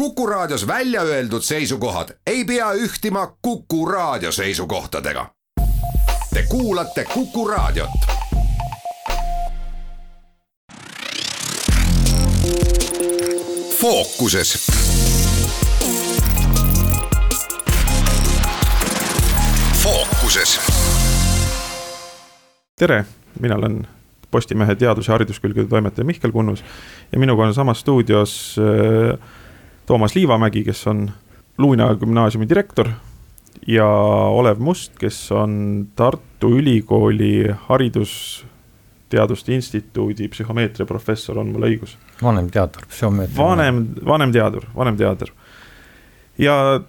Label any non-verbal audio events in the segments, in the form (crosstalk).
Kuku Raadios välja öeldud seisukohad ei pea ühtima Kuku Raadio seisukohtadega. Te kuulate Kuku Raadiot. fookuses. fookuses. tere, mina olen Postimehe teadus- ja hariduskülgede toimetaja Mihkel Kunnus ja minuga on samas stuudios äh, Toomas Liivamägi, kes on Luina gümnaasiumi direktor ja Olev Must, kes on Tartu Ülikooli Haridusteaduste Instituudi psühhomeetria professor, on mul õigus? vanemteadur, psühhomeetria. vanem, vanemteadur, vanemteadur. ja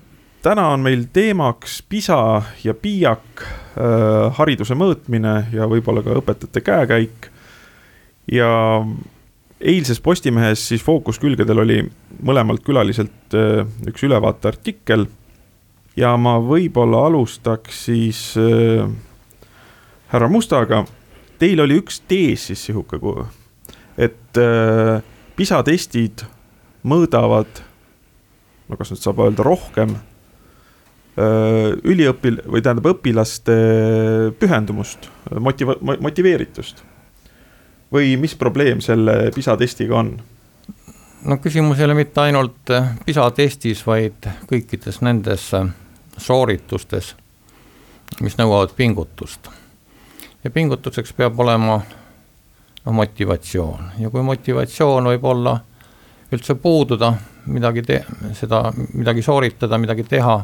täna on meil teemaks PISA ja PIAK äh, hariduse mõõtmine ja võib-olla ka õpetajate käekäik. ja eilses Postimehes siis fookuskülgedel oli mõlemalt külaliselt äh, üks ülevaateartikkel. ja ma võib-olla alustaks siis äh, härra Mustaga. Teil oli üks tees siis sihuke, et äh, PISA testid mõõdavad, no kas nüüd saab öelda rohkem äh, üliõpil- või tähendab õpilaste pühendumust, motiva-, motiveeritust või mis probleem selle PISA testiga on? no küsimus ei ole mitte ainult äh, PISA testis, vaid kõikides nendes äh, sooritustes, mis nõuavad pingutust. ja pingutuseks peab olema noh, motivatsioon ja kui motivatsioon võib olla üldse puududa, midagi te-, seda, midagi sooritada, midagi teha,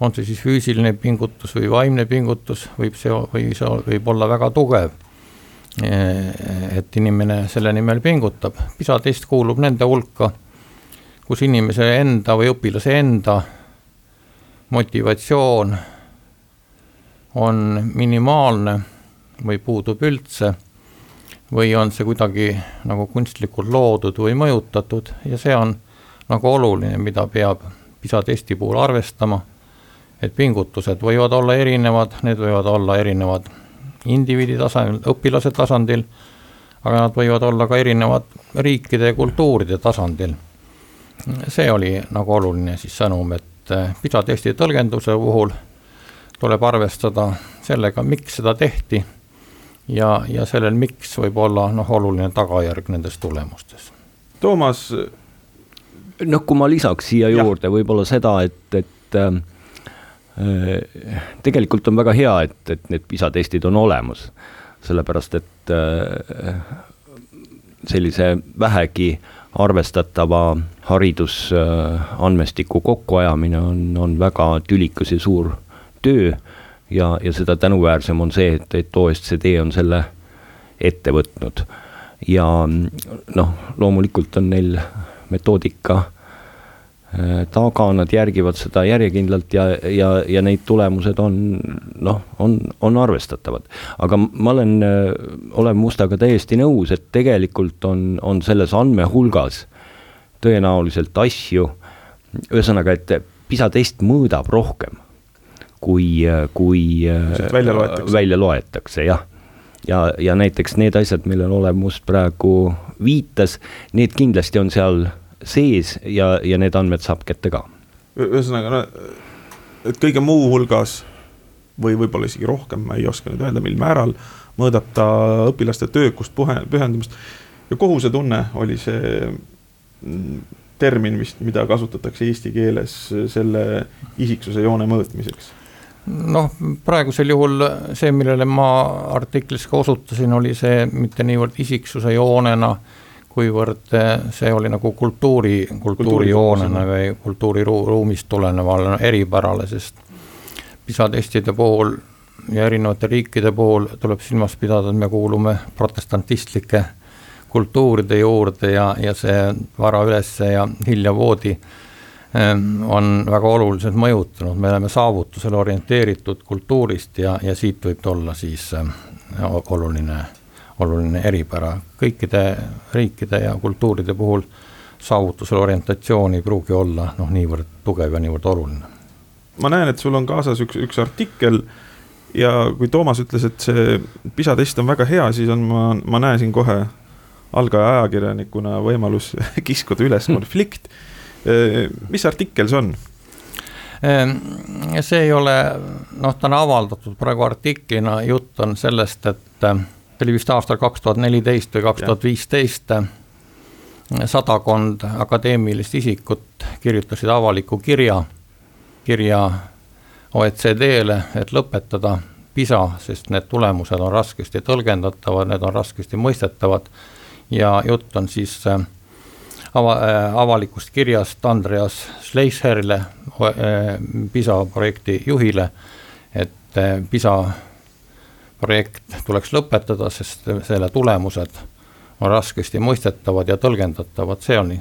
on see siis füüsiline pingutus või vaimne pingutus, võib see, või see võib olla väga tugev et inimene selle nimel pingutab. PISA test kuulub nende hulka, kus inimese enda või õpilase enda motivatsioon on minimaalne või puudub üldse või on see kuidagi nagu kunstlikult loodud või mõjutatud ja see on nagu oluline, mida peab PISA testi puhul arvestama, et pingutused võivad olla erinevad, need võivad olla erinevad indiviidi tasandil, õpilase tasandil, aga nad võivad olla ka erinevad riikide ja kultuuride tasandil. see oli nagu oluline siis sõnum, et eh, PISA testi tõlgenduse puhul tuleb arvestada sellega, miks seda tehti ja, ja sellel miks võib olla noh, oluline tagajärg nendes tulemustes. Toomas. noh, kui ma lisaks siia juurde võib-olla seda, et, et äh, Äh, tegelikult on väga hea, et, et need PISA testid on olemas, sellepärast et äh, sellise vähegi arvestatava haridusandmestiku kokkuajamine on, on väga tülikas ja suur töö ja, ja seda tänuväärsem on see, et, et OSCD on selle ette võtnud. ja noh, loomulikult on neil metoodika Äh, taga, nad järgivad seda järjekindlalt ja, ja, ja neid tulemused on noh, on, on arvestatavad. aga ma olen, äh, olen Mustaga täiesti nõus, et tegelikult on, on selles andmehulgas tõenäoliselt asju, ühesõnaga, et PISA test mõõdab rohkem, kui, kui välja loetakse, välja loetakse, jah ja, ja näiteks need asjad, millele Olev Must praegu viitas, need kindlasti on seal sees ja, ja need andmed saab kätte ka. ühesõnaga, no et kõige muu hulgas või võib-olla isegi rohkem, ma ei oska nüüd öelda, mil määral, mõõdab ta õpilaste töökust, pühendumist ja kohusetunne oli see mm, termin vist, mida kasutatakse eesti keeles selle isiksuse joone mõõtmiseks noh, praegusel juhul see, millele ma artiklis ka osutasin, oli see mitte niivõrd isiksuse joonena äh, kuivõrd eh, see oli nagu kultuuri, kultuurijoonena või kultuuriruumist tulenevale eripärale, sest PISA testide puhul ja erinevate riikide puhul tuleb silmas pidada, et me kuulume protestantistlike kultuuride juurde ja, ja see vara ülesse ja hilja voodi ehm, on väga oluliselt mõjutanud, me oleme saavutusele orienteeritud kultuurist ja, ja siit võib tulla siis ehm, oluline oluline eripära. kõikide riikide ja kultuuride puhul saavutusele orientatsioon ei pruugi olla noh, niivõrd tugev ja niivõrd oluline. ma näen, et sul on kaasas üks, üks artikkel ja kui Toomas ütles, et see PISA test on väga hea, siis on, ma, ma näen siin kohe algaja ajakirjanikuna võimalus (laughs) kiskuda üles konflikt. mis artikkel see on? See ei ole, noh, ta on avaldatud praegu artiklina, jutt on sellest, et see oli vist aastal kaks tuhat neliteist või kaks tuhat viisteist. Sadakond akadeemilist isikut kirjutasid avaliku kirja, kirja OECD-le, et lõpetada PISA, sest need tulemused on raskesti tõlgendatavad, need on raskesti mõistetavad. ja jutt on siis äh, ava, äh, avalikust kirjast Andreas Schleicherile, äh, PISA projekti juhile, et PISA projekt tuleks lõpetada, sest selle tulemused on raskesti mõistetavad ja tõlgendatavad, see on,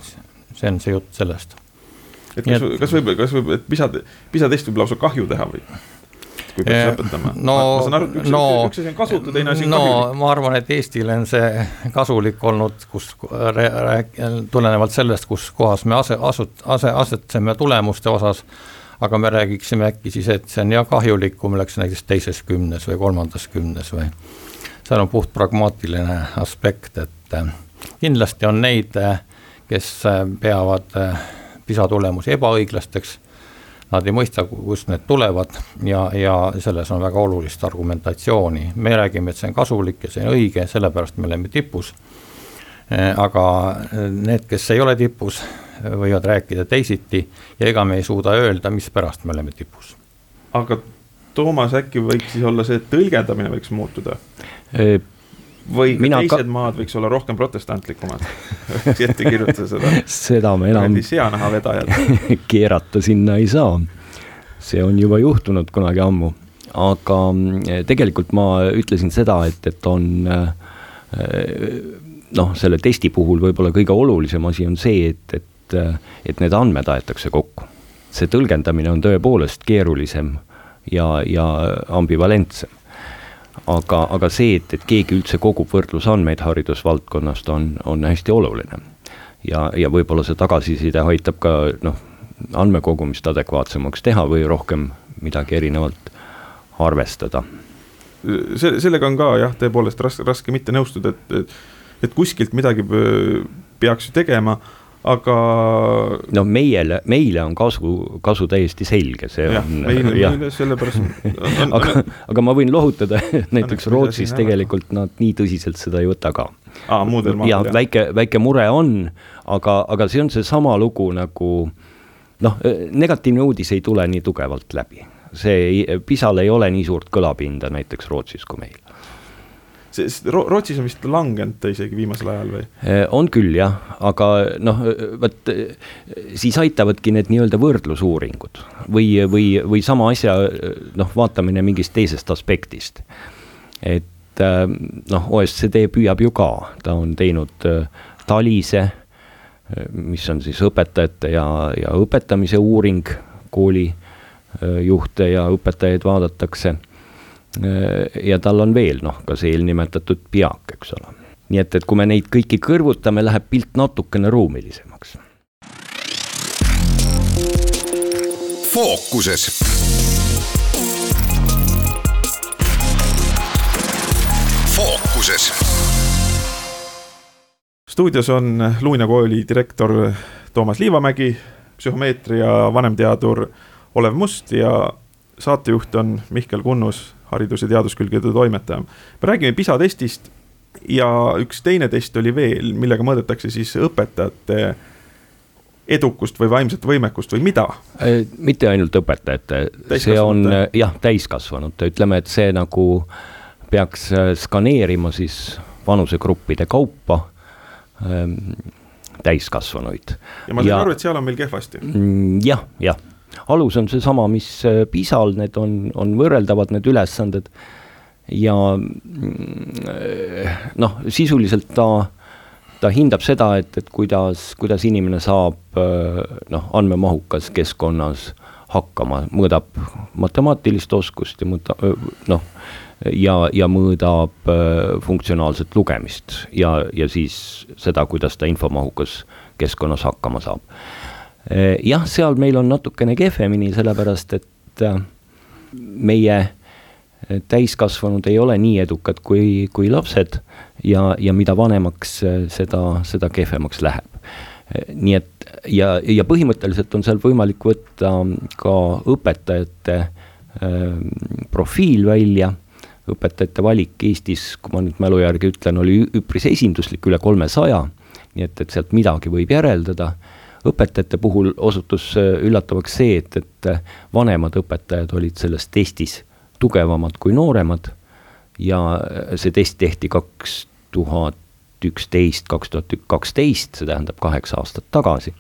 see on see jutt sellest. et kas, kas võib, kas võib, et PISA, PISA test võib lausa kahju teha või? kui peaks lõpetama? no, ma saan aru, üks, no, asi on kasutu, teine asi on no, kahjulik. ma arvan, et Eestile on see kasulik olnud, kus tulenevalt sellest, kus kohas me ase, asut-, ase, asetseme tulemuste osas, aga me räägiksime äkki siis, et see on ja kahjulik, kui me oleks näiteks teises kümnes või kolmandas kümnes või seal on puht pragmaatiline aspekt, et äh, kindlasti on neid, äh, kes äh, peavad PISA tulemusi ebaõiglasteks nad ei mõista, kust need tulevad ja, ja selles on väga olulist argumentatsiooni. me räägime, et see on kasulik ja see on õige, sellepärast me oleme tipus. Eh, aga need, kes ei ole tipus, võivad rääkida teisiti ja ega me ei suuda öelda, mispärast me oleme tipus. aga Toomas, äkki võiks siis olla see, et tõlgendamine võiks muutuda? või Mina teised ka... maad võiks olla rohkem protestantlikumad (laughs) ette kirjutada seda. seda me enam. seanaha vedajad (laughs) keerata sinna ei saa. see on juba juhtunud kunagi ammu, aga mm, tegelikult ma ütlesin seda, et, et on äh, noh, selle testi puhul võib-olla kõige olulisem asi on see, et, et, et need andmed aetakse kokku. see tõlgendamine on tõepoolest keerulisem ja, ja ambivalentsem aga, aga see, et, et keegi üldse kogub võrdlusandmeid haridusvaldkonnast, on, on hästi oluline. ja, ja võib-olla see tagasiside aitab ka noh, andmekogumist adekvaatsemaks teha või rohkem midagi erinevalt arvestada. see, sellega on ka jah, tõepoolest raske, raske mitte nõustuda, et, et, et kuskilt midagi peaks ju tegema aga. no meile, meile on kasu, kasu täiesti selge, see ja, on. meile, meile sellepärast (laughs) aga, aga ma võin lohutada, (laughs) näiteks Rootsis tegelikult nad nii tõsiselt seda ei võta ka. aa, muudel maadel. ja väike, väike mure on, aga, aga see on seesama lugu nagu noh, negatiivne uudis ei tule nii tugevalt läbi. see, PISA-l ei ole nii suurt kõlapinda näiteks Rootsis kui meil sest Rootsis on vist langenud ta isegi viimasel ajal või? Äh, on küll jah, aga noh, vot siis aitavadki need nii-öelda võrdlusuuringud või, või, või sama asja noh, vaatamine mingist teisest aspektist. et äh, noh, OSCD püüab ju ka, ta on teinud Talise, mis on siis õpetajate ja, ja õpetamise uuring, koolijuhte ja õpetajaid vaadatakse ja tal on veel noh, ka see eelnimetatud piak, eks ole. nii et, et kui me neid kõiki kõrvutame, läheb pilt natukene ruumilisemaks. fookuses fookuses. stuudios on Luunja kooli direktor Toomas Liivamägi, psühhomeetria vanemteadur Olev Must ja saatejuht on Mihkel Kunnus, haridus- ja teaduskülgede toimetaja. me räägime PISA testist ja üks teine test oli veel, millega mõõdetakse siis õpetajate edukust või vaimset võimekust või mida? Mitte ainult õpetajate, see on jah, täiskasvanute, ütleme, et see nagu peaks äh, skaneerima siis vanusegruppide kaupa ähm, täiskasvanuid. ja ma saan aru, et seal on meil kehvasti. Mm, jah, jah alus on seesama, mis äh, PISA-l, need on, on võrreldavad, need ülesanded. ja mm, noh, sisuliselt ta, ta hindab seda, et, et kuidas, kuidas inimene saab äh, noh, andmemahukas keskkonnas hakkama, mõõdab matemaatilist oskust ja mõõda, noh, ja, ja mõõdab funktsionaalset lugemist ja, ja siis seda, kuidas ta infomahukas keskkonnas hakkama saab jah, seal meil on natukene kehvemini, sellepärast et äh, meie äh, täiskasvanud ei ole nii edukad kui, kui lapsed ja, ja mida vanemaks äh, seda, seda kehvemaks läheb. nii et ja, ja põhimõtteliselt on seal võimalik võtta ka õpetajate profiil välja õpetajate valik Eestis, kui ma nüüd mälu järgi ütlen, oli üpris esinduslik, üle kolmesaja. nii et, et sealt midagi võib järeldada. Õpetajate puhul osutus äh, üllatavaks see, et, et äh, vanemad õpetajad olid selles testis tugevamad kui nooremad. ja äh, see test tehti kaks tuhat üksteist, kaks tuhat kaksteist, see tähendab kaheksa aastat tagasi.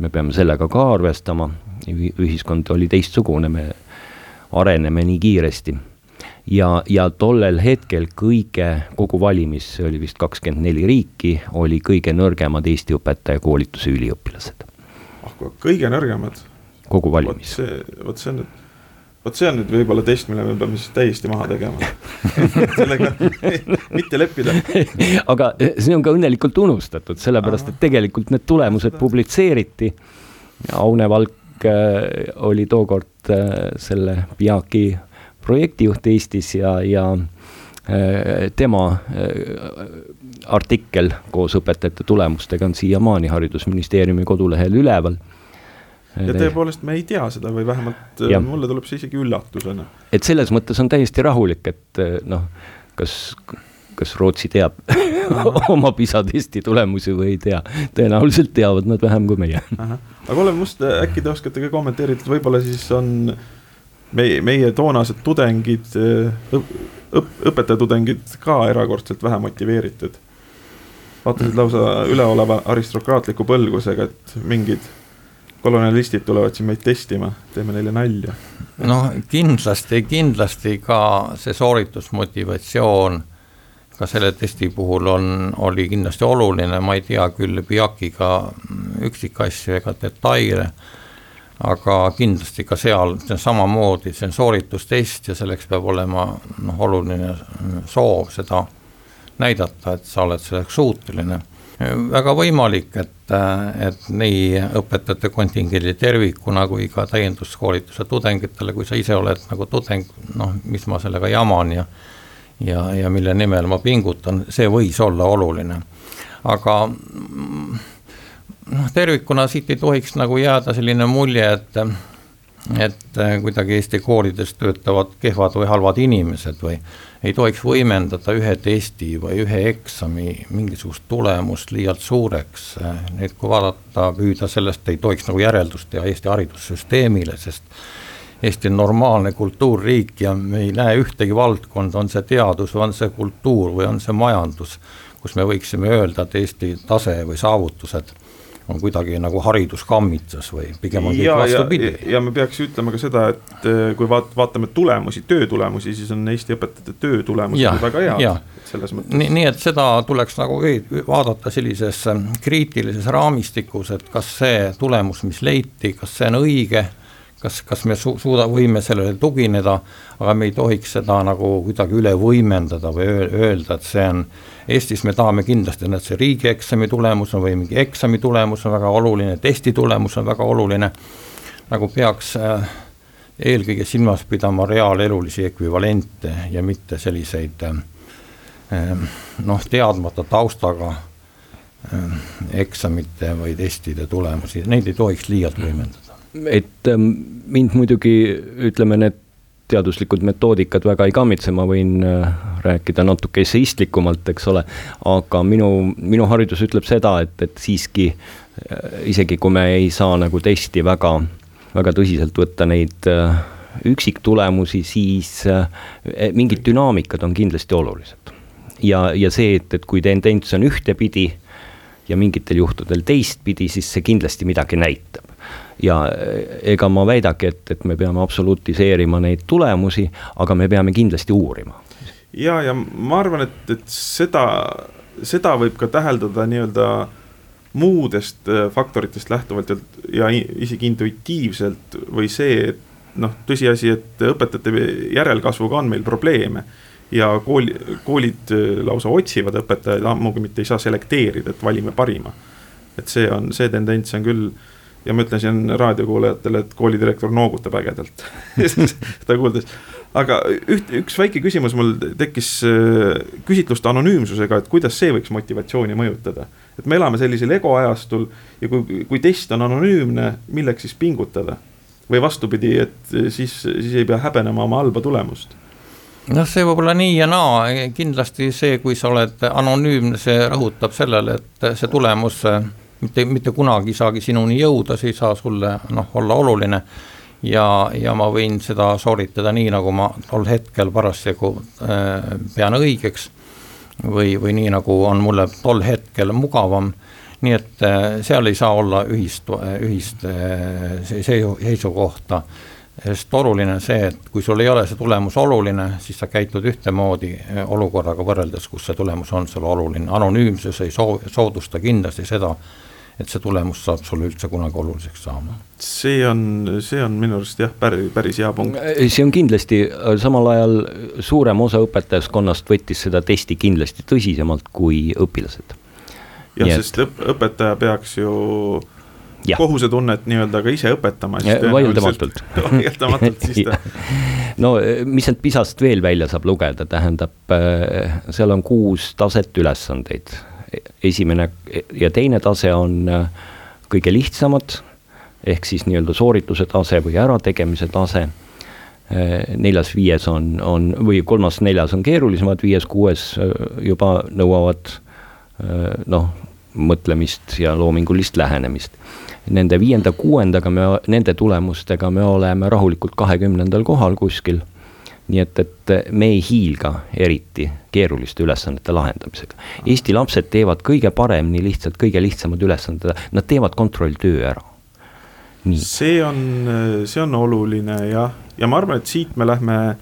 me peame sellega ka arvestama, ühiskond oli teistsugune, me areneme nii kiiresti ja, ja tollel hetkel kõige, kogu valimis, see oli vist kakskümmend neli riiki, oli kõige nõrgemad Eesti õpetajakoolituse üliõpilased. ah, kõige nõrgemad? kogu valimis. vot see, vot see on nüüd vot see on nüüd võib-olla test, mille me peame siis täiesti maha tegema (laughs) sellega mitte leppida. aga see on ka õnnelikult unustatud, sellepärast et tegelikult need tulemused publitseeriti. Aune Valk äh, oli tookord äh, selle PIAK-i projektijuht Eestis ja, ja äh, tema äh, artikkel koos õpetajate tulemustega on siiamaani Haridusministeeriumi kodulehel üleval. ja tõepoolest, me ei tea seda või vähemalt äh, ja. mulle tuleb see isegi üllatusena. et selles mõttes on täiesti rahulik, et noh, kas, kas Rootsi teab (laughs) oma PISA testi tulemusi või ei tea, tõenäoliselt teavad nad vähem kui meie. aga Olev Must, äkki te oskate ka kommenteerida, et võib-olla siis on meie, meie toonased tudengid, õp-, õpetajatudengid ka erakordselt vähe motiveeritud. vaatasid lausa üleoleva aristokraatliku põlgusega, et mingid kolonialistid tulevad siin meid testima, teeme neile nalja. noh, kindlasti, kindlasti ka see sooritusmotivatsioon ka selle testi puhul on, oli kindlasti oluline, ma ei tea küll PIAK-iga üksikasju ega detaile aga kindlasti ka seal samamoodi, see on sooritustest ja selleks peab olema noh, oluline soov seda näidata, et sa oled selleks suuteline. väga võimalik, et, et nii õpetajate kontingendi tervikuna kui ka täienduskoolituse tudengitele, kui sa ise oled nagu tudeng, noh, mis ma sellega jaman ja ja, ja mille nimel ma pingutan, see võis olla oluline. aga noh, tervikuna siit ei tohiks nagu jääda selline mulje, et et äh, kuidagi Eesti koolides töötavad kehvad või halvad inimesed või ei tohiks võimendada ühe testi või ühe eksami mingisugust tulemust liialt suureks. nüüd, kui vaadata, püüda sellest, ei tohiks nagu järeldust teha Eesti haridussüsteemile, sest Eesti on normaalne kultuurriik ja me ei näe ühtegi valdkonda, on see teadus või on see kultuur või on see majandus, kus me võiksime öelda, et Eesti tase või saavutused on kuidagi nagu haridus kammitses või pigem on kõik vastupidi. ja me peaks ütlema ka seda, et eh, kui vaat-, vaatame tulemusi, töö tulemusi, siis on Eesti õpetajate töö tulemused väga head. selles mõttes. nii, nii et seda tuleks nagu vaadata sellises eh, kriitilises raamistikus, et kas see tulemus, mis leiti, kas see on õige kas, kas me su-, suuda, võime sellele tugineda, aga me ei tohiks seda nagu kuidagi üle võimendada või öelda, et see on Eestis me tahame kindlasti, et see riigieksami tulemus on või mingi eksami tulemus on väga oluline, testi tulemus on väga oluline, nagu peaks äh, eelkõige silmas pidama reaalelulisi ekvivalente ja mitte selliseid äh, äh, noh, teadmata taustaga eksamite või testide tulemusi, neid ei tohiks liialt võimendada. Et ähm, mind muidugi ütleme, need teaduslikud metoodikad väga ei kammitse, ma võin äh, rääkida natuke esseistlikumalt, eks ole. aga minu, minu haridus ütleb seda, et, et siiski äh, isegi kui me ei saa nagu testi väga, väga tõsiselt võtta neid äh, üksiktulemusi, siis mingid dünaamikad on kindlasti olulised. ja, ja see, et, et kui tendents on ühtepidi ja mingitel juhtudel teistpidi, siis see kindlasti midagi näitab ja ega ma väidagi, et, et me peame absolutiseerima neid tulemusi, aga me peame kindlasti uurima. ja, ja ma arvan, et, et seda, seda võib ka täheldada nii-öelda muudest äh, faktoritest lähtuvalt ja isegi intuitiivselt või see, et noh, tõsiasi, et õpetajate järelkasvuga on meil probleeme ja kooli, koolid äh, lausa otsivad õpetajaid, ammugi mitte ei saa selekteerida, et valime parima. et see on, see tendents on küll ja ma ütlen siin raadiokuulajatele, et koolidirektor noogutab ägedalt (laughs) seda kuuldes. aga üht, üks väike küsimus mul tekkis äh, küsitluste anonüümsusega, et kuidas see võiks motivatsiooni mõjutada. et me elame sellisel ego ajastul ja kui, kui test on anonüümne, milleks siis pingutada? või vastupidi, et siis, siis ei pea häbenema oma halba tulemust noh, see võib olla nii ja naa, kindlasti see, kui sa oled anonüümne, see rõhutab sellele, et see tulemus mitte, mitte kunagi ei saagi sinuni jõuda, see ei saa sulle noh, olla oluline. Ja, ja ma võin seda sooritada nii, nagu ma tol hetkel parasjagu äh, pean õigeks või, või nii, nagu on mulle tol hetkel mugavam. nii et äh, seal ei saa olla ühist, ühist äh, seisukohta, sest oluline on see, et kui sul ei ole see tulemus oluline, siis sa käitud ühtemoodi äh, olukorraga võrreldes, kus see tulemus on sulle oluline, anonüümsus ei soo-, soodusta kindlasti seda et see tulemus saab sulle üldse kunagi oluliseks saama. see on, see on minu arust jah, päris, päris hea punkt. see on kindlasti, samal ajal suurem osa õpetajaskonnast võttis seda testi kindlasti tõsisemalt kui õpilased. jah, sest õp õpetaja peaks ju Ja. kohusetunnet nii-öelda ka ise õpetama. vaieldamatult. (laughs) vaieldamatult siis ta (laughs) no mis sealt PISA-st veel välja saab lugeda, tähendab, äh, seal on kuus taset ülesandeid esimene ja teine tase on äh, kõige lihtsamad, ehk siis nii-öelda soorituse tase või ärategemise tase. Äh, neljas-viies on, on või kolmas-neljas on keerulisemad, viies-kuues äh, juba nõuavad noh, mõtlemist ja loomingulist lähenemist. Nende viienda-kuuendaga me, nende tulemustega me oleme rahulikult kahekümnendal kohal kuskil nii et, et me ei hiilga eriti keeruliste ülesannete lahendamisega. Eesti lapsed teevad kõige paremini lihtsalt kõige lihtsamad ülesanded, nad teevad kontrolltöö ära. see on, see on oluline jah, ja ma arvan, et siit me lähme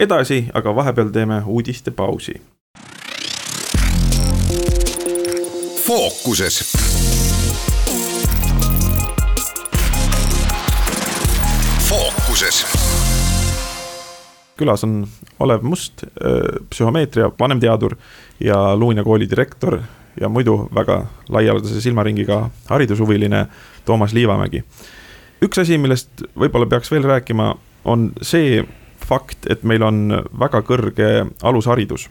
edasi, aga vahepeal teeme uudistepausi. fookuses fookuses külas on Olev Must, äh, psühhomeetria vanemteadur ja Luunja kooli direktor ja muidu väga laialdase silmaringiga haridushuviline Toomas Liivamägi. üks asi, millest võib-olla peaks veel rääkima, on see fakt, et meil on väga kõrge alusharidus.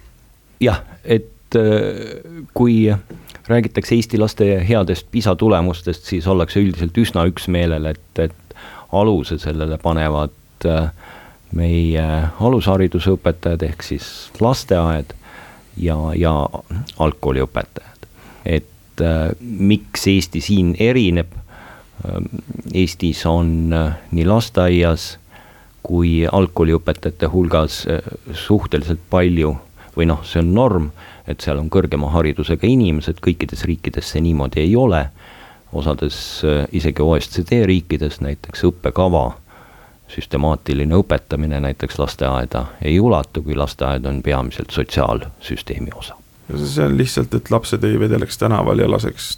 jah, et äh, kui räägitakse Eesti laste headest PISA tulemustest, siis ollakse üldiselt üsna üksmeelel, et, et aluse sellele panevad äh, meie alushariduse õpetajad ehk siis lasteaed ja, ja algkooliõpetajad. et äh, miks Eesti siin erineb äh,, Eestis on äh, nii lasteaias kui algkooliõpetajate hulgas äh, suhteliselt palju või noh, see on norm, et seal on kõrgema haridusega inimesed, kõikides riikides see niimoodi ei ole, osades äh, isegi OECD riikides näiteks õppekava süstemaatiline õpetamine näiteks lasteaeda ei ulatu, kui lasteaed on peamiselt sotsiaalsüsteemi osa. see on lihtsalt, et lapsed ei vedeleks tänaval ja laseks,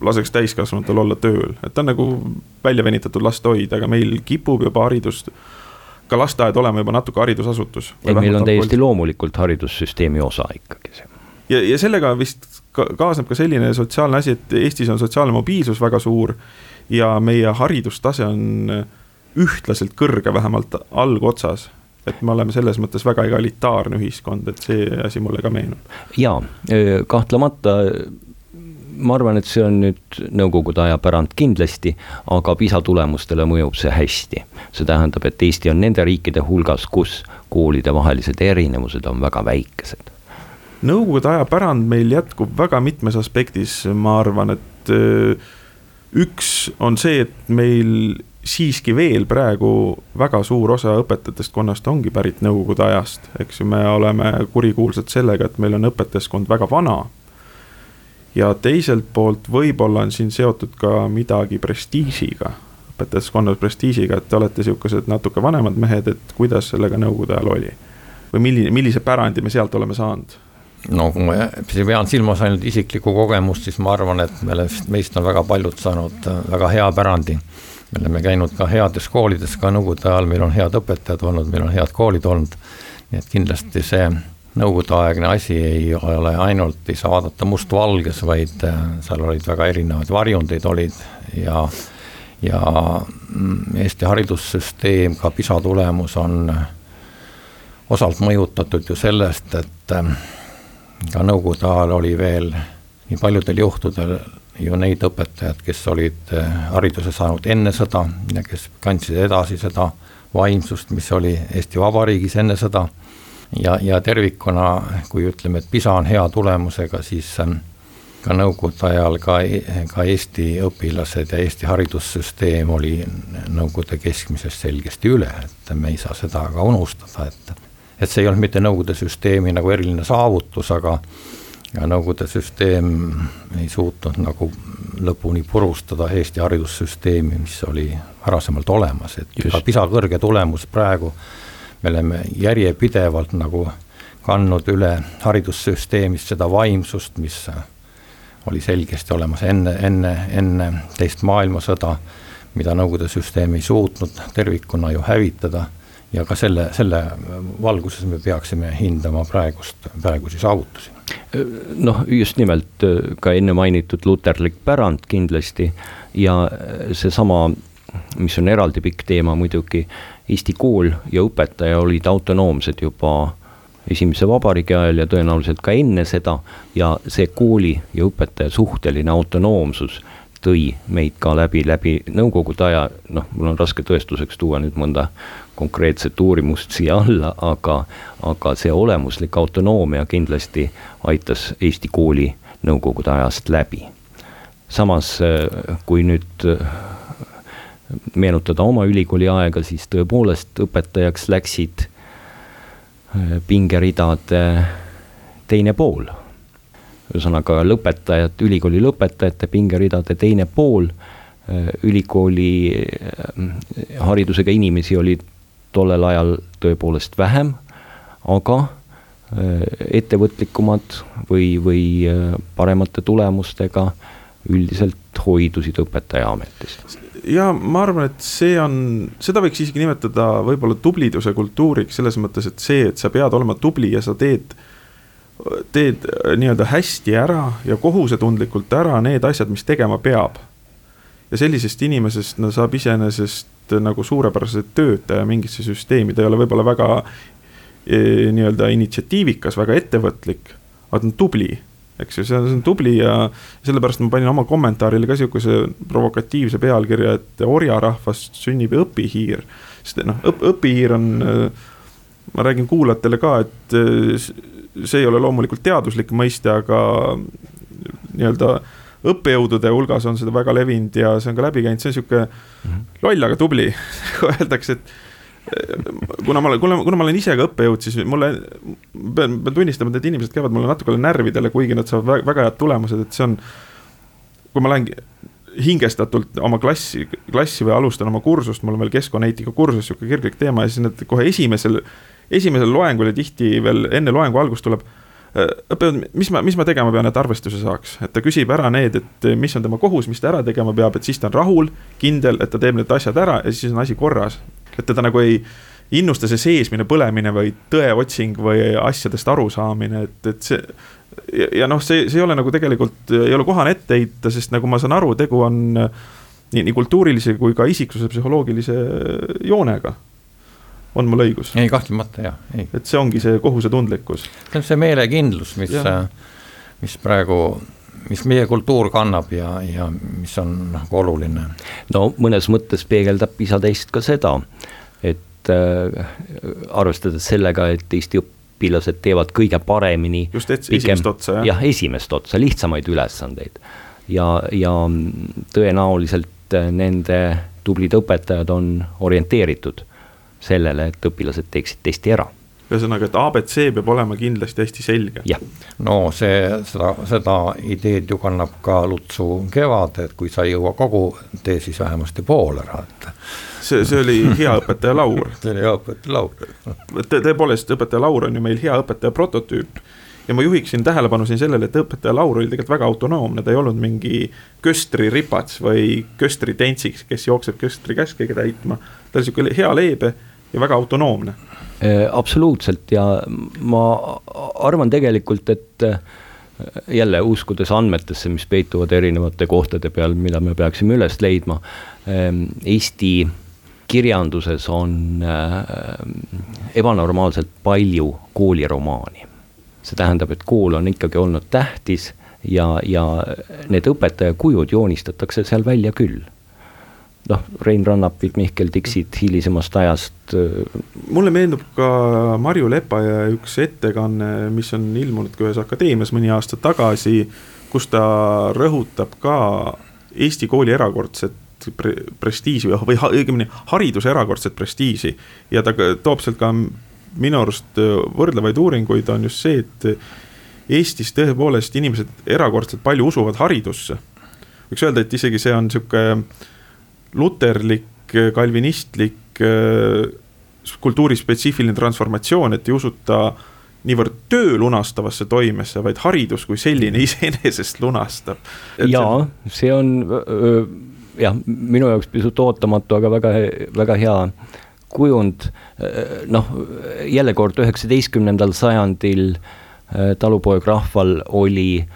laseks täiskasvanutel olla tööl, et ta on nagu välja venitatud lastehoid, aga meil kipub juba haridust ka lasteaed olema juba natuke haridusasutus. ei, meil on täiesti loomulikult haridussüsteemi osa ikkagi see. ja, ja sellega vist ka, kaasneb ka selline sotsiaalne asi, et Eestis on sotsiaalne mobiilsus väga suur ja meie haridustase on äh, ühtlaselt kõrge, vähemalt algotsas et me oleme selles mõttes väga egalitaarne ühiskond, et see asi mulle ka meenub. jaa, kahtlemata ma arvan, et see on nüüd nõukogude aja pärand kindlasti, aga PISA tulemustele mõjub see hästi. see tähendab, et Eesti on nende riikide hulgas, kus koolidevahelised erinevused on väga väikesed. nõukogude aja pärand meil jätkub väga mitmes aspektis, ma arvan, et üks on see, et meil siiski veel praegu väga suur osa õpetajatest konnast ongi pärit nõukogude ajast, eks ju, me oleme kurikuulsad sellega, et meil on õpetajaskond väga vana. ja teiselt poolt võib-olla on siin seotud ka midagi prestiižiga, õpetajaskonna prestiižiga, et te olete sihukesed natuke vanemad mehed, et kuidas sellega nõukogude ajal oli? või milline, millise pärandi me sealt oleme saanud? no kui ma pean silmas ainult isiklikku kogemust, siis ma arvan, et me, meist on väga paljud saanud väga hea pärandi me oleme käinud ka heades koolides, ka nõukogude ajal meil on head õpetajad olnud, meil on head koolid olnud. nii et kindlasti see nõukogudeaegne asi ei ole ainult, ei saa vaadata mustvalges, vaid äh, seal olid väga erinevaid varjundeid olid ja, ja mm, Eesti haridussüsteem, ka PISA tulemus on osalt mõjutatud ju sellest, et ähm, ka nõukogude ajal oli veel nii paljudel juhtudel ju neid õpetajaid, kes olid äh, hariduse saanud enne sõda ja kes kandsid edasi seda vaimsust, mis oli Eesti Vabariigis enne sõda. ja, ja tervikuna, kui ütleme, et PISA on hea tulemusega, siis ähm, ka nõukogude ajal ka, ka Eesti õpilased ja Eesti haridussüsteem oli nõukogude keskmisest selgesti üle, et me ei saa seda ka unustada, et et see ei olnud mitte Nõukogude süsteemi nagu eriline saavutus, aga ja Nõukogude süsteem ei suutnud nagu lõpuni purustada Eesti haridussüsteemi, mis oli varasemalt olemas, et Just. ka PISA kõrge tulemus praegu, me oleme järjepidevalt nagu kandnud üle haridussüsteemist seda vaimsust, mis oli selgesti olemas enne, enne, enne teist maailmasõda, mida Nõukogude süsteem ei suutnud tervikuna ju hävitada. Ja ka selle, selle valguses me peaksime hindama praegust, praegusi saavutusi noh, just nimelt ka enne mainitud luterlik pärand kindlasti ja seesama, mis on eraldi pikk teema muidugi, Eesti kool ja õpetaja olid autonoomsed juba esimese vabariigi ajal ja tõenäoliselt ka enne seda ja see kooli ja õpetaja suhteline autonoomsus tõi meid ka läbi, läbi nõukogude aja, noh, mul on raske tõestuseks tuua nüüd mõnda konkreetset uurimust siia alla, aga, aga see olemuslik autonoomia kindlasti aitas Eesti kooli nõukogude ajast läbi. samas, kui nüüd meenutada oma ülikooli aega, siis tõepoolest õpetajaks läksid pingeridade teine pool. Ühesõnaga lõpetajad, ülikooli lõpetajate pingeridade teine pool, ülikooli haridusega inimesi oli tollel ajal tõepoolest vähem, aga äh, ettevõtlikumad või, või äh, paremate tulemustega üldiselt hoidusid õpetajaametist. ja ma arvan, et see on, seda võiks isegi nimetada võib-olla tubliduse kultuuriks selles mõttes, et see, et sa pead olema tubli ja sa teed, teed äh, nii-öelda hästi ära ja kohusetundlikult ära need asjad, mis tegema peab. ja sellisest inimesest no saab iseenesest nagu suurepärase töötaja mingisse süsteemi, ta ei ole võib-olla väga e, nii-öelda initsiatiivikas, väga ettevõtlik, aga ta on tubli eks ju, see on tubli ja sellepärast ma panin oma kommentaarile ka sihukese provokatiivse pealkirja, et orjarahvast sünnib õpihiir. sest noh, õp-, õpihiir on, ma räägin kuulajatele ka, et see ei ole loomulikult teaduslik mõiste, aga nii-öelda õppejõudude hulgas on seda väga levinud ja see on ka läbi käinud, see on sihuke -hmm. loll, aga tubli (laughs) Öeldakse, et eh, kuna ma olen, kuna, kuna ma olen ise ka õppejõud, siis mulle, pean, pean tunnistama, et need inimesed käivad mulle natukene närvidele, kuigi nad saavad väga, väga head tulemused, et see on. kui ma lähen hingestatult oma klassi, klassi või alustan oma kursust, mul on veel keskkonnaeetika kursus, sihuke kirglik teema ja siis need kohe esimesel, esimesel loengul ja tihti veel enne loengu algust tuleb Äh, õppejõud, mis ma, mis ma tegema pean, et arvestuse saaks, et ta küsib ära need, et mis on tema kohus, mis ta ära tegema peab, et siis ta on rahul, kindel, et ta teeb need asjad ära ja siis on asi korras. et teda nagu ei innusta see seesmine põlemine või tõeotsing või asjadest arusaamine, et, et see. ja, ja noh, see, see ei ole nagu tegelikult, ei ole kohane ette heita, sest nagu ma saan aru, tegu on nii, nii kultuurilise kui ka isiksuse psühholoogilise joonega on mul õigus? ei, kahtlemata jah, ei. et see ongi see kohusetundlikkus. see on see meelekindlus, mis, mis praegu, mis meie kultuur kannab ja, ja mis on nagu oluline. no mõnes mõttes peegeldab PISA test ka seda, et äh, arvestades sellega, et Eesti õpilased teevad kõige paremini. just et, pikem, esimest otsa, jah? jah, esimest otsa, lihtsamaid ülesandeid. ja, ja tõenäoliselt nende tublid õpetajad on orienteeritud sellele, et õpilased teeksid testi ära ühesõnaga, et abc peab olema kindlasti hästi selge. no see, seda, seda ideed ju kannab ka Lutsu Kevad, et kui sa ei jõua kogu, tee siis vähemasti pool ära, et. see, see oli hea õpetaja laur (laughs) see oli hea õpetaja laur Tõ, tõepoolest, õpetaja laur on ju meil hea õpetaja prototüüp. ja ma juhiksin tähelepanu siin sellele, et õpetaja laur oli tegelikult väga autonoomne, ta ei olnud mingi köstri ripats või köstri tentsiks, kes jookseb köstri käske täitma. Ta oli sihuke hea leebe ja väga autonoomne. Äh, absoluutselt ja ma arvan tegelikult, et äh, jälle uskudes andmetesse, mis peituvad erinevate kohtade peal, mida me peaksime üles leidma. Ähm, Eesti kirjanduses on ebanormaalselt palju kooliromaani. see tähendab, et kool on ikkagi olnud tähtis ja, ja need õpetajakujud joonistatakse seal välja küll noh, Rein Rannapit, Mihkel Dixit hilisemast ajast. mulle meenub ka Marju Lepaja üks ettekanne, mis on ilmunud ka ühes akadeemias mõni aasta tagasi, kus ta rõhutab ka Eesti kooli erakordset pre prestiiži või, või õigemini hariduse erakordset prestiiži. ja ta toob sealt ka minu arust võrdlevaid uuringuid, on just see, et Eestis tõepoolest inimesed erakordselt palju usuvad haridusse. võiks öelda, et isegi see on sihuke luterlik, kalvinistlik kultuurispetsiifiline transformatsioon, et ei usuta niivõrd töö lunastavasse toimesse, vaid haridus kui selline (laughs) iseenesest lunastab. jaa, see on jah, minu jaoks pisut ootamatu, aga väga, väga hea kujund. noh, jälle kord üheksateistkümnendal sajandil talupoegrahval oli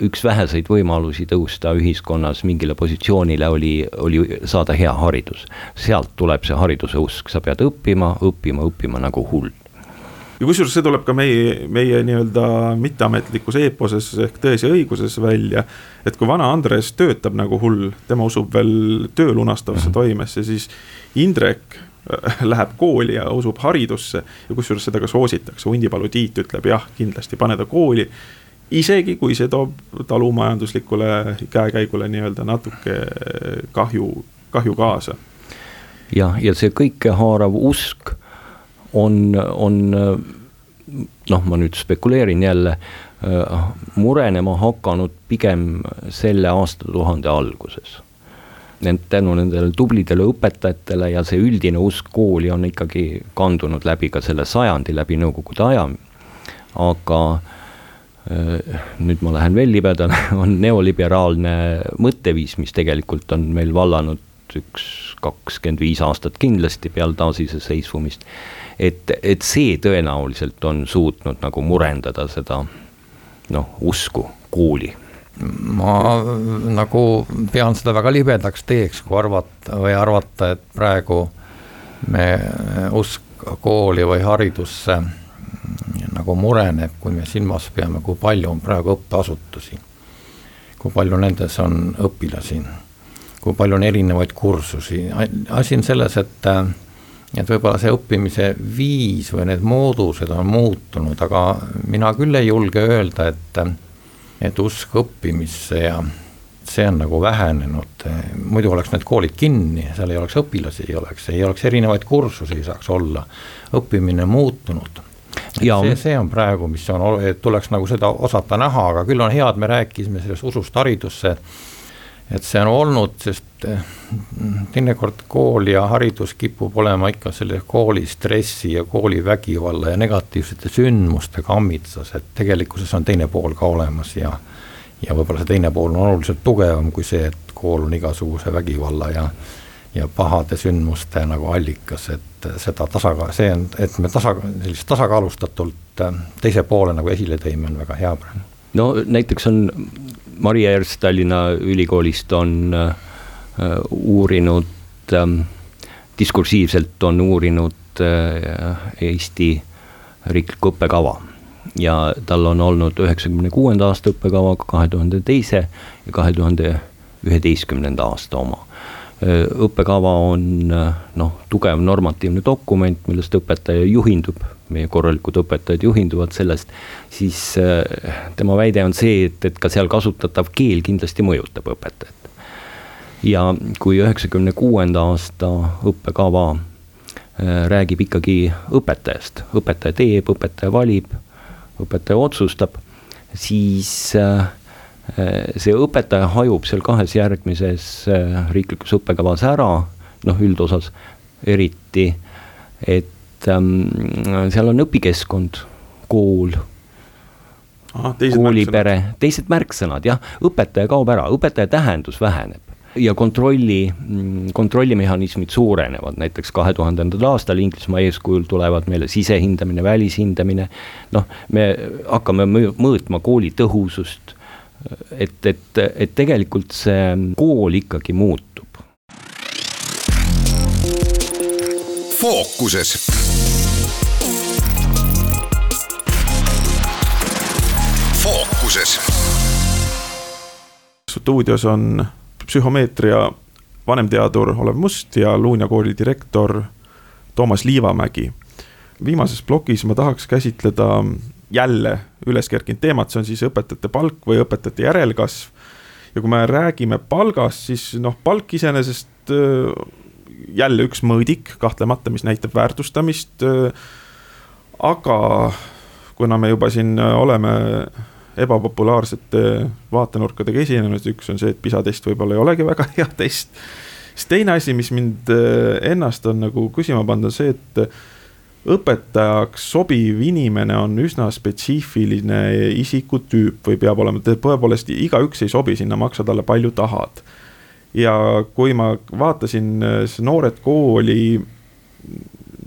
üks väheseid võimalusi tõusta ühiskonnas mingile positsioonile oli, oli saada hea haridus. sealt tuleb see hariduse usk, sa pead õppima, õppima, õppima nagu hull ja kusjuures see tuleb ka meie, meie nii-öelda mitteametlikus eeposes ehk Tões ja õiguses välja. et kui vana Andres töötab nagu hull, tema usub veel töö lunastavasse -hmm. toimesse, siis Indrek äh, läheb kooli ja usub haridusse ja kusjuures seda ka soositakse, Hundipalu Tiit ütleb jah, kindlasti pane ta kooli isegi kui see toob talumajanduslikule käekäigule nii-öelda natuke kahju, kahju kaasa. jah, ja see kõikehaarav usk on, on noh, ma nüüd spekuleerin jälle, murenema hakanud pigem selle aastatuhande alguses. Nend-, tänu nendele tublidele õpetajatele ja see üldine usk kooli on ikkagi kandunud läbi ka selle sajandi, läbi nõukogude aja, aga äh, Äh, nüüd ma lähen veel libedale, (laughs) on neoliberaalne mõtteviis, mis tegelikult on meil vallanud üks kakskümmend viis aastat kindlasti peale taasiseseisvumist. et, et see tõenäoliselt on suutnud nagu murendada seda noh, usku kooli ma nagu pean seda väga libedaks teeks, kui arvata või arvata, et praegu me usk kooli või haridusse nagu mureneb, kui me silmas peame, kui palju on praegu õppeasutusi. kui palju nendes on õpilasi, kui palju on erinevaid kursusi, asi on selles, et et võib-olla see õppimise viis või need moodused on muutunud, aga mina küll ei julge öelda, et et usk õppimisse ja see on nagu vähenenud, muidu oleks need koolid kinni, seal ei oleks õpilasi, ei oleks, ei oleks erinevaid kursusi, ei saaks olla, õppimine muutunud see, see on praegu, mis on, tuleks nagu seda osata näha, aga küll on hea, et me rääkisime sellest usust haridusse. et see on olnud, sest eh, teinekord kool ja haridus kipub olema ikka selle kooli stressi ja kooli vägivalla ja negatiivsete sündmuste kammitsas, et tegelikkuses on teine pool ka olemas ja. ja võib-olla see teine pool on oluliselt tugevam kui see, et kool on igasuguse vägivalla ja ja pahade sündmuste nagu allikas, et seda tasakaal, see on, et me tasa, sellist tasakaalustatult äh, teise poole nagu esile tõime, on väga hea praegu. no näiteks on Mari Ers Tallinna Ülikoolist on äh, uurinud äh,, diskursiivselt on uurinud äh, Eesti riiklikku õppekava ja tal on olnud üheksakümne kuuenda aasta õppekava, kahe tuhande teise ja kahe tuhande üheteistkümnenda aasta oma õppekava on äh, noh, tugev normatiivne dokument, millest õpetaja juhindub, meie korralikud õpetajad juhinduvad sellest, siis äh, tema väide on see, et, et ka seal kasutatav keel kindlasti mõjutab õpetajat. ja kui üheksakümne kuuenda aasta õppekava räägib ikkagi õpetajast, õpetaja teeb, õpetaja valib, õpetaja otsustab, siis äh, Äh, see õpetaja hajub seal kahes järgmises äh, riiklikus õppekavas ära, noh üldosas eriti, et ähm, seal on õpikeskkond, kool, koolipere, teised märksõnad jah, õpetaja kaob ära, õpetaja tähendus väheneb ja kontrolli, mm, kontrollimehhanismid suurenevad, näiteks kahe tuhandendal aastal Inglismaa eeskujul tulevad meile sisehindamine, välishindamine. noh, me hakkame mõõtma kooli tõhusust et, et, et tegelikult see kool ikkagi muutub. fookuses fookuses. stuudios on psühhomeetria vanemteadur Olev Must ja Luunja kooli direktor Toomas Liivamägi. viimases plokis ma tahaks käsitleda jälle üles kerkinud teemat, see on siis õpetajate palk või õpetajate järelkasv. ja kui me räägime palgast, siis noh, palk iseenesest jälle üks mõõdik kahtlemata, mis näitab väärtustamist. aga kuna me juba siin oleme ebapopulaarsete vaatenurkadega esinenud, üks on see, et PISA test võib-olla ei olegi väga (laughs) hea test. siis teine asi, mis mind ennast on nagu küsima pannud, on see, et õpetajaks sobiv inimene on üsna spetsiifiline isikutüüp või peab olema, tõepoolest igaüks ei sobi sinna, maksa talle palju tahad. ja kui ma vaatasin Noored Kooli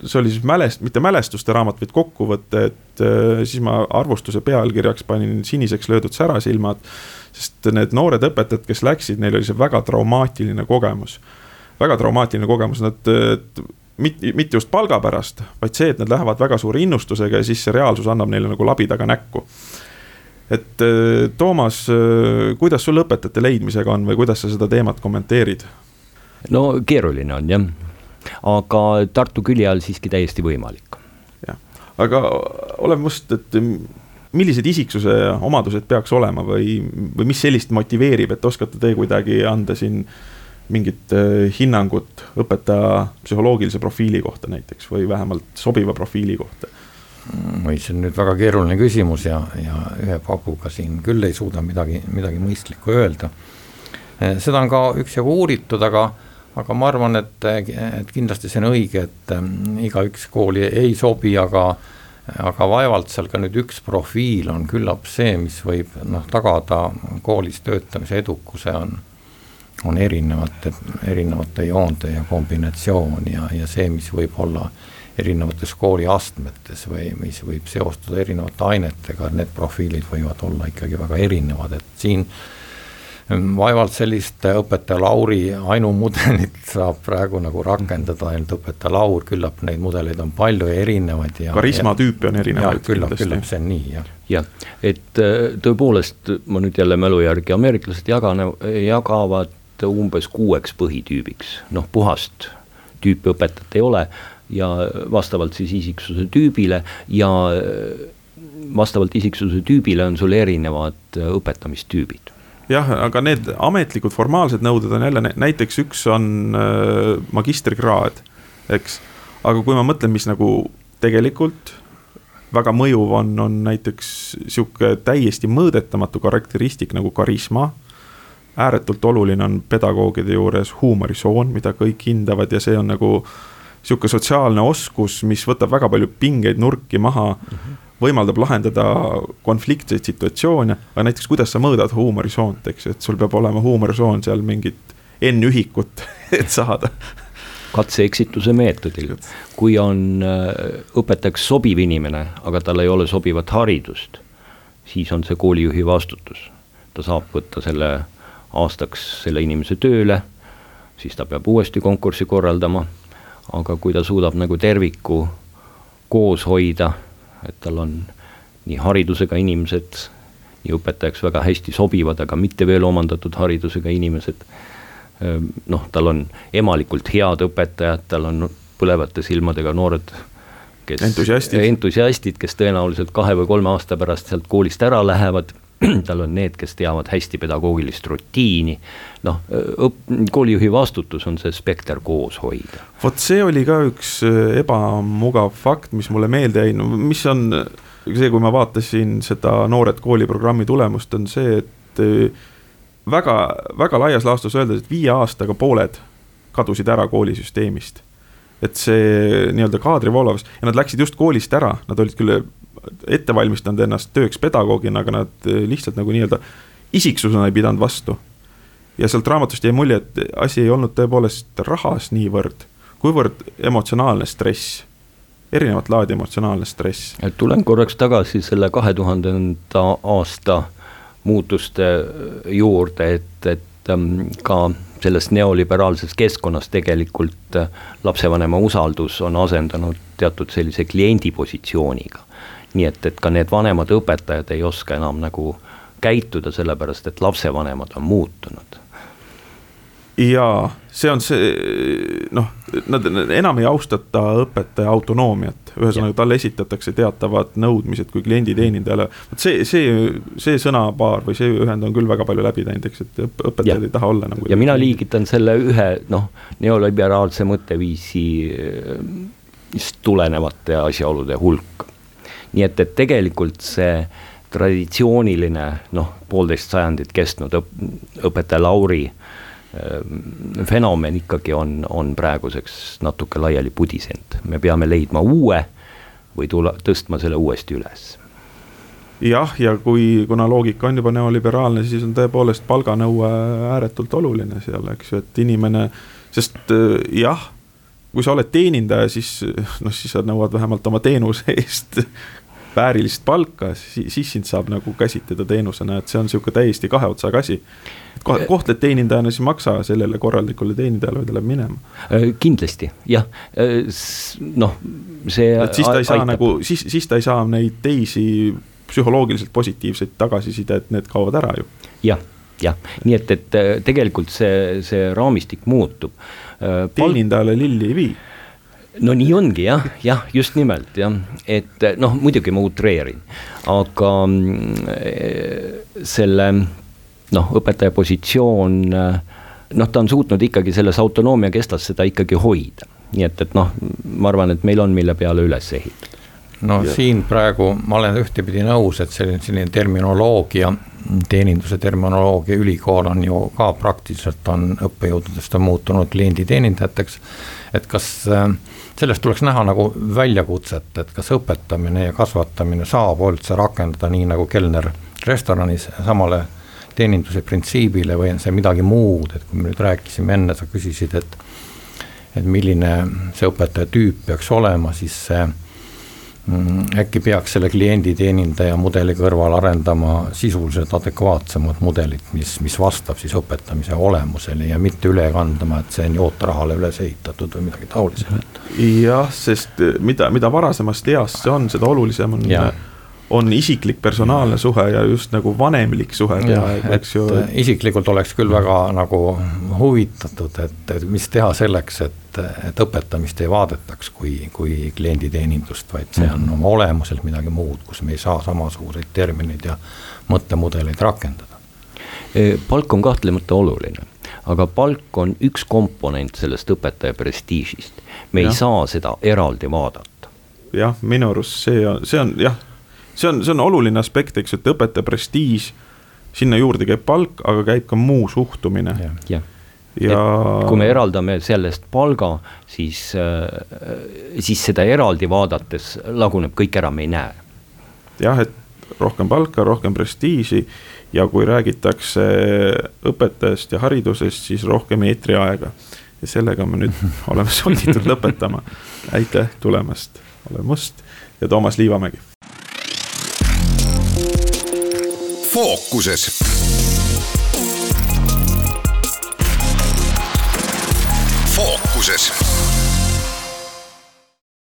see oli siis mälest-, mitte mälestuste raamat, vaid kokkuvõte, et äh, siis ma arvustuse pealkirjaks panin siniseks löödud särasilmad. sest need noored õpetajad, kes läksid, neil oli see väga traumaatiline kogemus. väga traumaatiline kogemus, nad mitte, mitte just palga pärast, vaid see, et nad lähevad väga suure innustusega ja siis see reaalsus annab neile nagu labidaga näkku. et äh, Toomas, äh, kuidas sul õpetajate leidmisega on või kuidas sa seda teemat kommenteerid? no keeruline on jah aga Tartu külje all siiski täiesti võimalik. jah, aga Olev Must, et millised isiksuse omadused peaks olema või, või mis sellist motiveerib, et oskate te kuidagi anda siin mingit äh, hinnangut õpetaja psühholoogilise profiili kohta näiteks või vähemalt sobiva profiili kohta? oi, see on nüüd väga keeruline küsimus ja, ja ühe paguga siin küll ei suuda midagi, midagi mõistlikku öelda. Äh, seda on ka üksjagu uuritud, aga aga ma arvan, et, et kindlasti see on õige, et ähm, igaüks kooli ei sobi, aga aga vaevalt seal ka nüüd üks profiil on küllap see, mis võib noh, tagada koolis töötamise edukuse, on on erinevate, erinevate joonte ja kombinatsioon ja, ja see, mis võib olla erinevates kooliastmetes või mis võib seostuda erinevate ainetega, need profiilid võivad olla ikkagi väga erinevad, et siin äh, vaevalt sellist õpetaja Lauri ainumudelit (laughs) saab praegu nagu rakendada ainult õpetaja Laur, küllap neid mudeleid on palju ja erinevaid ja. karisma tüüpe on erinevaid. küllap, küllap see on nii, jah. jah, et äh, tõepoolest, ma nüüd jälle mälu järgi, ameeriklased jagane, jagavad umbes kuueks põhitüübiks, noh puhast tüüpi õpetajat ei ole ja vastavalt siis isiksuse tüübile ja äh, vastavalt isiksuse tüübile on sul erinevad äh, õpetamistüübid jah, aga need ametlikud formaalsed nõuded on jälle näiteks üks on äh, magistrikraad, eks. aga kui ma mõtlen, mis nagu tegelikult väga mõjuv on, on näiteks sihuke täiesti mõõdetamatu karakteristik nagu karisma. Ääretult oluline on pedagoogide juures huumorisoon, mida kõik hindavad ja see on nagu sihuke sotsiaalne oskus, mis võtab väga palju pingeid nurki maha mm. -hmm võimaldab lahendada konfliktseid situatsioone, aga näiteks kuidas sa mõõdad huumorisoont, eks ju, et sul peab olema huumorisoon seal mingit N-ühikut, (laughs) et saada katse-eksituse meetodil, kui on äh, õpetajaks sobiv inimene, aga tal ei ole sobivat haridust, siis on see koolijuhi vastutus. ta saab võtta selle aastaks selle inimese tööle, siis ta peab uuesti konkursi korraldama, aga kui ta suudab nagu terviku koos hoida et tal on nii haridusega inimesed, nii õpetajaks väga hästi sobivad, aga mitte veel omandatud haridusega inimesed. Ehm, noh, tal on emalikult head õpetajad, tal on põlevate silmadega noored kes entusiastid. entusiastid, kes tõenäoliselt kahe või kolme aasta pärast sealt koolist ära lähevad (clears throat) tal on need, kes teavad hästi pedagoogilist rutiini. noh, koolijuhi vastutus on see spekter koos hoida. vot see oli ka üks äh, ebamugav fakt, mis mulle meelde jäi, no mis on see, kui ma vaatasin seda Noored kooli programmi tulemust, on see, et äh, väga, väga laias laastus öeldes, et viie aastaga pooled kadusid ära koolisüsteemist et see nii-öelda kaadrivoolavus ja nad läksid just koolist ära, nad olid küll ette valmistanud ennast tööks pedagoogina, aga nad eh, lihtsalt nagu nii-öelda isiksusena ei pidanud vastu. ja sealt raamatust jäi mulje, et asi ei olnud tõepoolest rahas niivõrd, kuivõrd emotsionaalne stress erinevat laadi emotsionaalne stress. tulen korraks tagasi selle kahe tuhandenda aasta muutuste juurde, et, et ähm, ka selles neoliberaalses keskkonnas tegelikult äh, lapsevanema usaldus on asendanud teatud sellise kliendi positsiooniga. Nii et, et ka need vanemad õpetajad ei oska enam nagu käituda, sellepärast et lapsevanemad on muutunud jaa, see on see, noh, nad enam ei austata õpetaja autonoomiat, ühesõnaga talle esitatakse teatavad nõudmised kui klienditeenindajale. vot see, see, see sõnapaar või see ühend on küll väga palju läbi teinud, eks, et õpetajad ei taha olla nagu. ja mina liigitan selle ühe noh, neoliberaalse mõtteviisist tulenevate asjaolude hulka. Nii et, et tegelikult see traditsiooniline noh, poolteist sajandit kestnud õp-, õpetaja Lauri äh, Ehm, fenomen ikkagi on, on praeguseks natuke laiali pudisenud, me peame leidma uue või tula, tõstma selle uuesti üles. Jah, ja kui, kuna loogika on juba neoliberaalne, siis on tõepoolest palganõue ääretult oluline seal, eks ju, et inimene, sest eh, jah, kui sa oled teenindaja, siis noh, siis sa nõuad vähemalt oma teenuse eest (laughs) väärilist palka, siis sind saab nagu käsitleda teenusena, et see on sihuke täiesti kahe otsaga asi. kohtled teenindajana, siis maksa sellele korralikule teenindajale, või ta läheb minema. Äh, kindlasti jah, äh, noh, see. et siis ta ei saa aitab. nagu, siis, siis ta ei saa neid teisi psühholoogiliselt positiivseid tagasisidet, need kaovad ära ju. jah jah, nii et, et äh, tegelikult see, see raamistik muutub. teenindajale lilli ei vii no nii ongi jah, jah, just nimelt jah, et noh, muidugi ma utreerin, aga mm, selle noh, õpetaja positsioon noh, ta on suutnud ikkagi selles autonoomia kestlas seda ikkagi hoida. nii et, et noh, ma arvan, et meil on, mille peale üles ehitada. no ja. siin praegu ma olen ühtepidi nõus, et selline, selline terminoloogia, teeninduse terminoloogia ülikool on ju ka praktiliselt on õppejõududest on muutunud klienditeenindajateks. et kas äh, sellest tuleks näha nagu väljakutset, et kas õpetamine ja kasvatamine saab üldse rakendada nii nagu kelner restoranis samale teeninduse printsiibile või on see midagi muud, et kui me nüüd rääkisime enne, sa küsisid, et et milline see õpetaja tüüp peaks olema, siis see äkki peaks selle klienditeenindaja mudeli kõrval arendama sisuliselt adekvaatsemat mudelit, mis, mis vastab siis õpetamise olemusele ja mitte üle kandma, et see on ooterahale üles ehitatud või midagi taolisemat. jah, sest mida, mida varasemast east see on, seda olulisem on ja on isiklik personaalne suhe ja just nagu vanemlik suhe peaaegu, eks ju. isiklikult oleks küll väga nagu huvitatud, et, et mis teha selleks, et, et õpetamist ei vaadetaks kui, kui klienditeenindust, vaid see on mhm. oma olemuselt midagi muud, kus me ei saa samasuguseid termineid ja mõttemudeleid rakendada. E, palk on kahtlemata oluline, aga palk on üks komponent sellest õpetaja prestiižist. me ja. ei saa seda eraldi vaadata. jah, minu arust see on, see on jah see on, see on oluline aspekt, eks, et õpetaja prestiiž, sinna juurde käib palk, aga käib ka muu suhtumine. jah ja kui me eraldame sellest palga, siis, äh, siis seda eraldi vaadates laguneb kõik ära, me ei näe. jah, et rohkem palka, rohkem prestiiži ja kui räägitakse õpetajast ja haridusest, siis rohkem eetriaega. ja sellega me nüüd (laughs) oleme sunnitud lõpetama. aitäh tulemast, olen Must ja Toomas Liivamägi fookuses. fookuses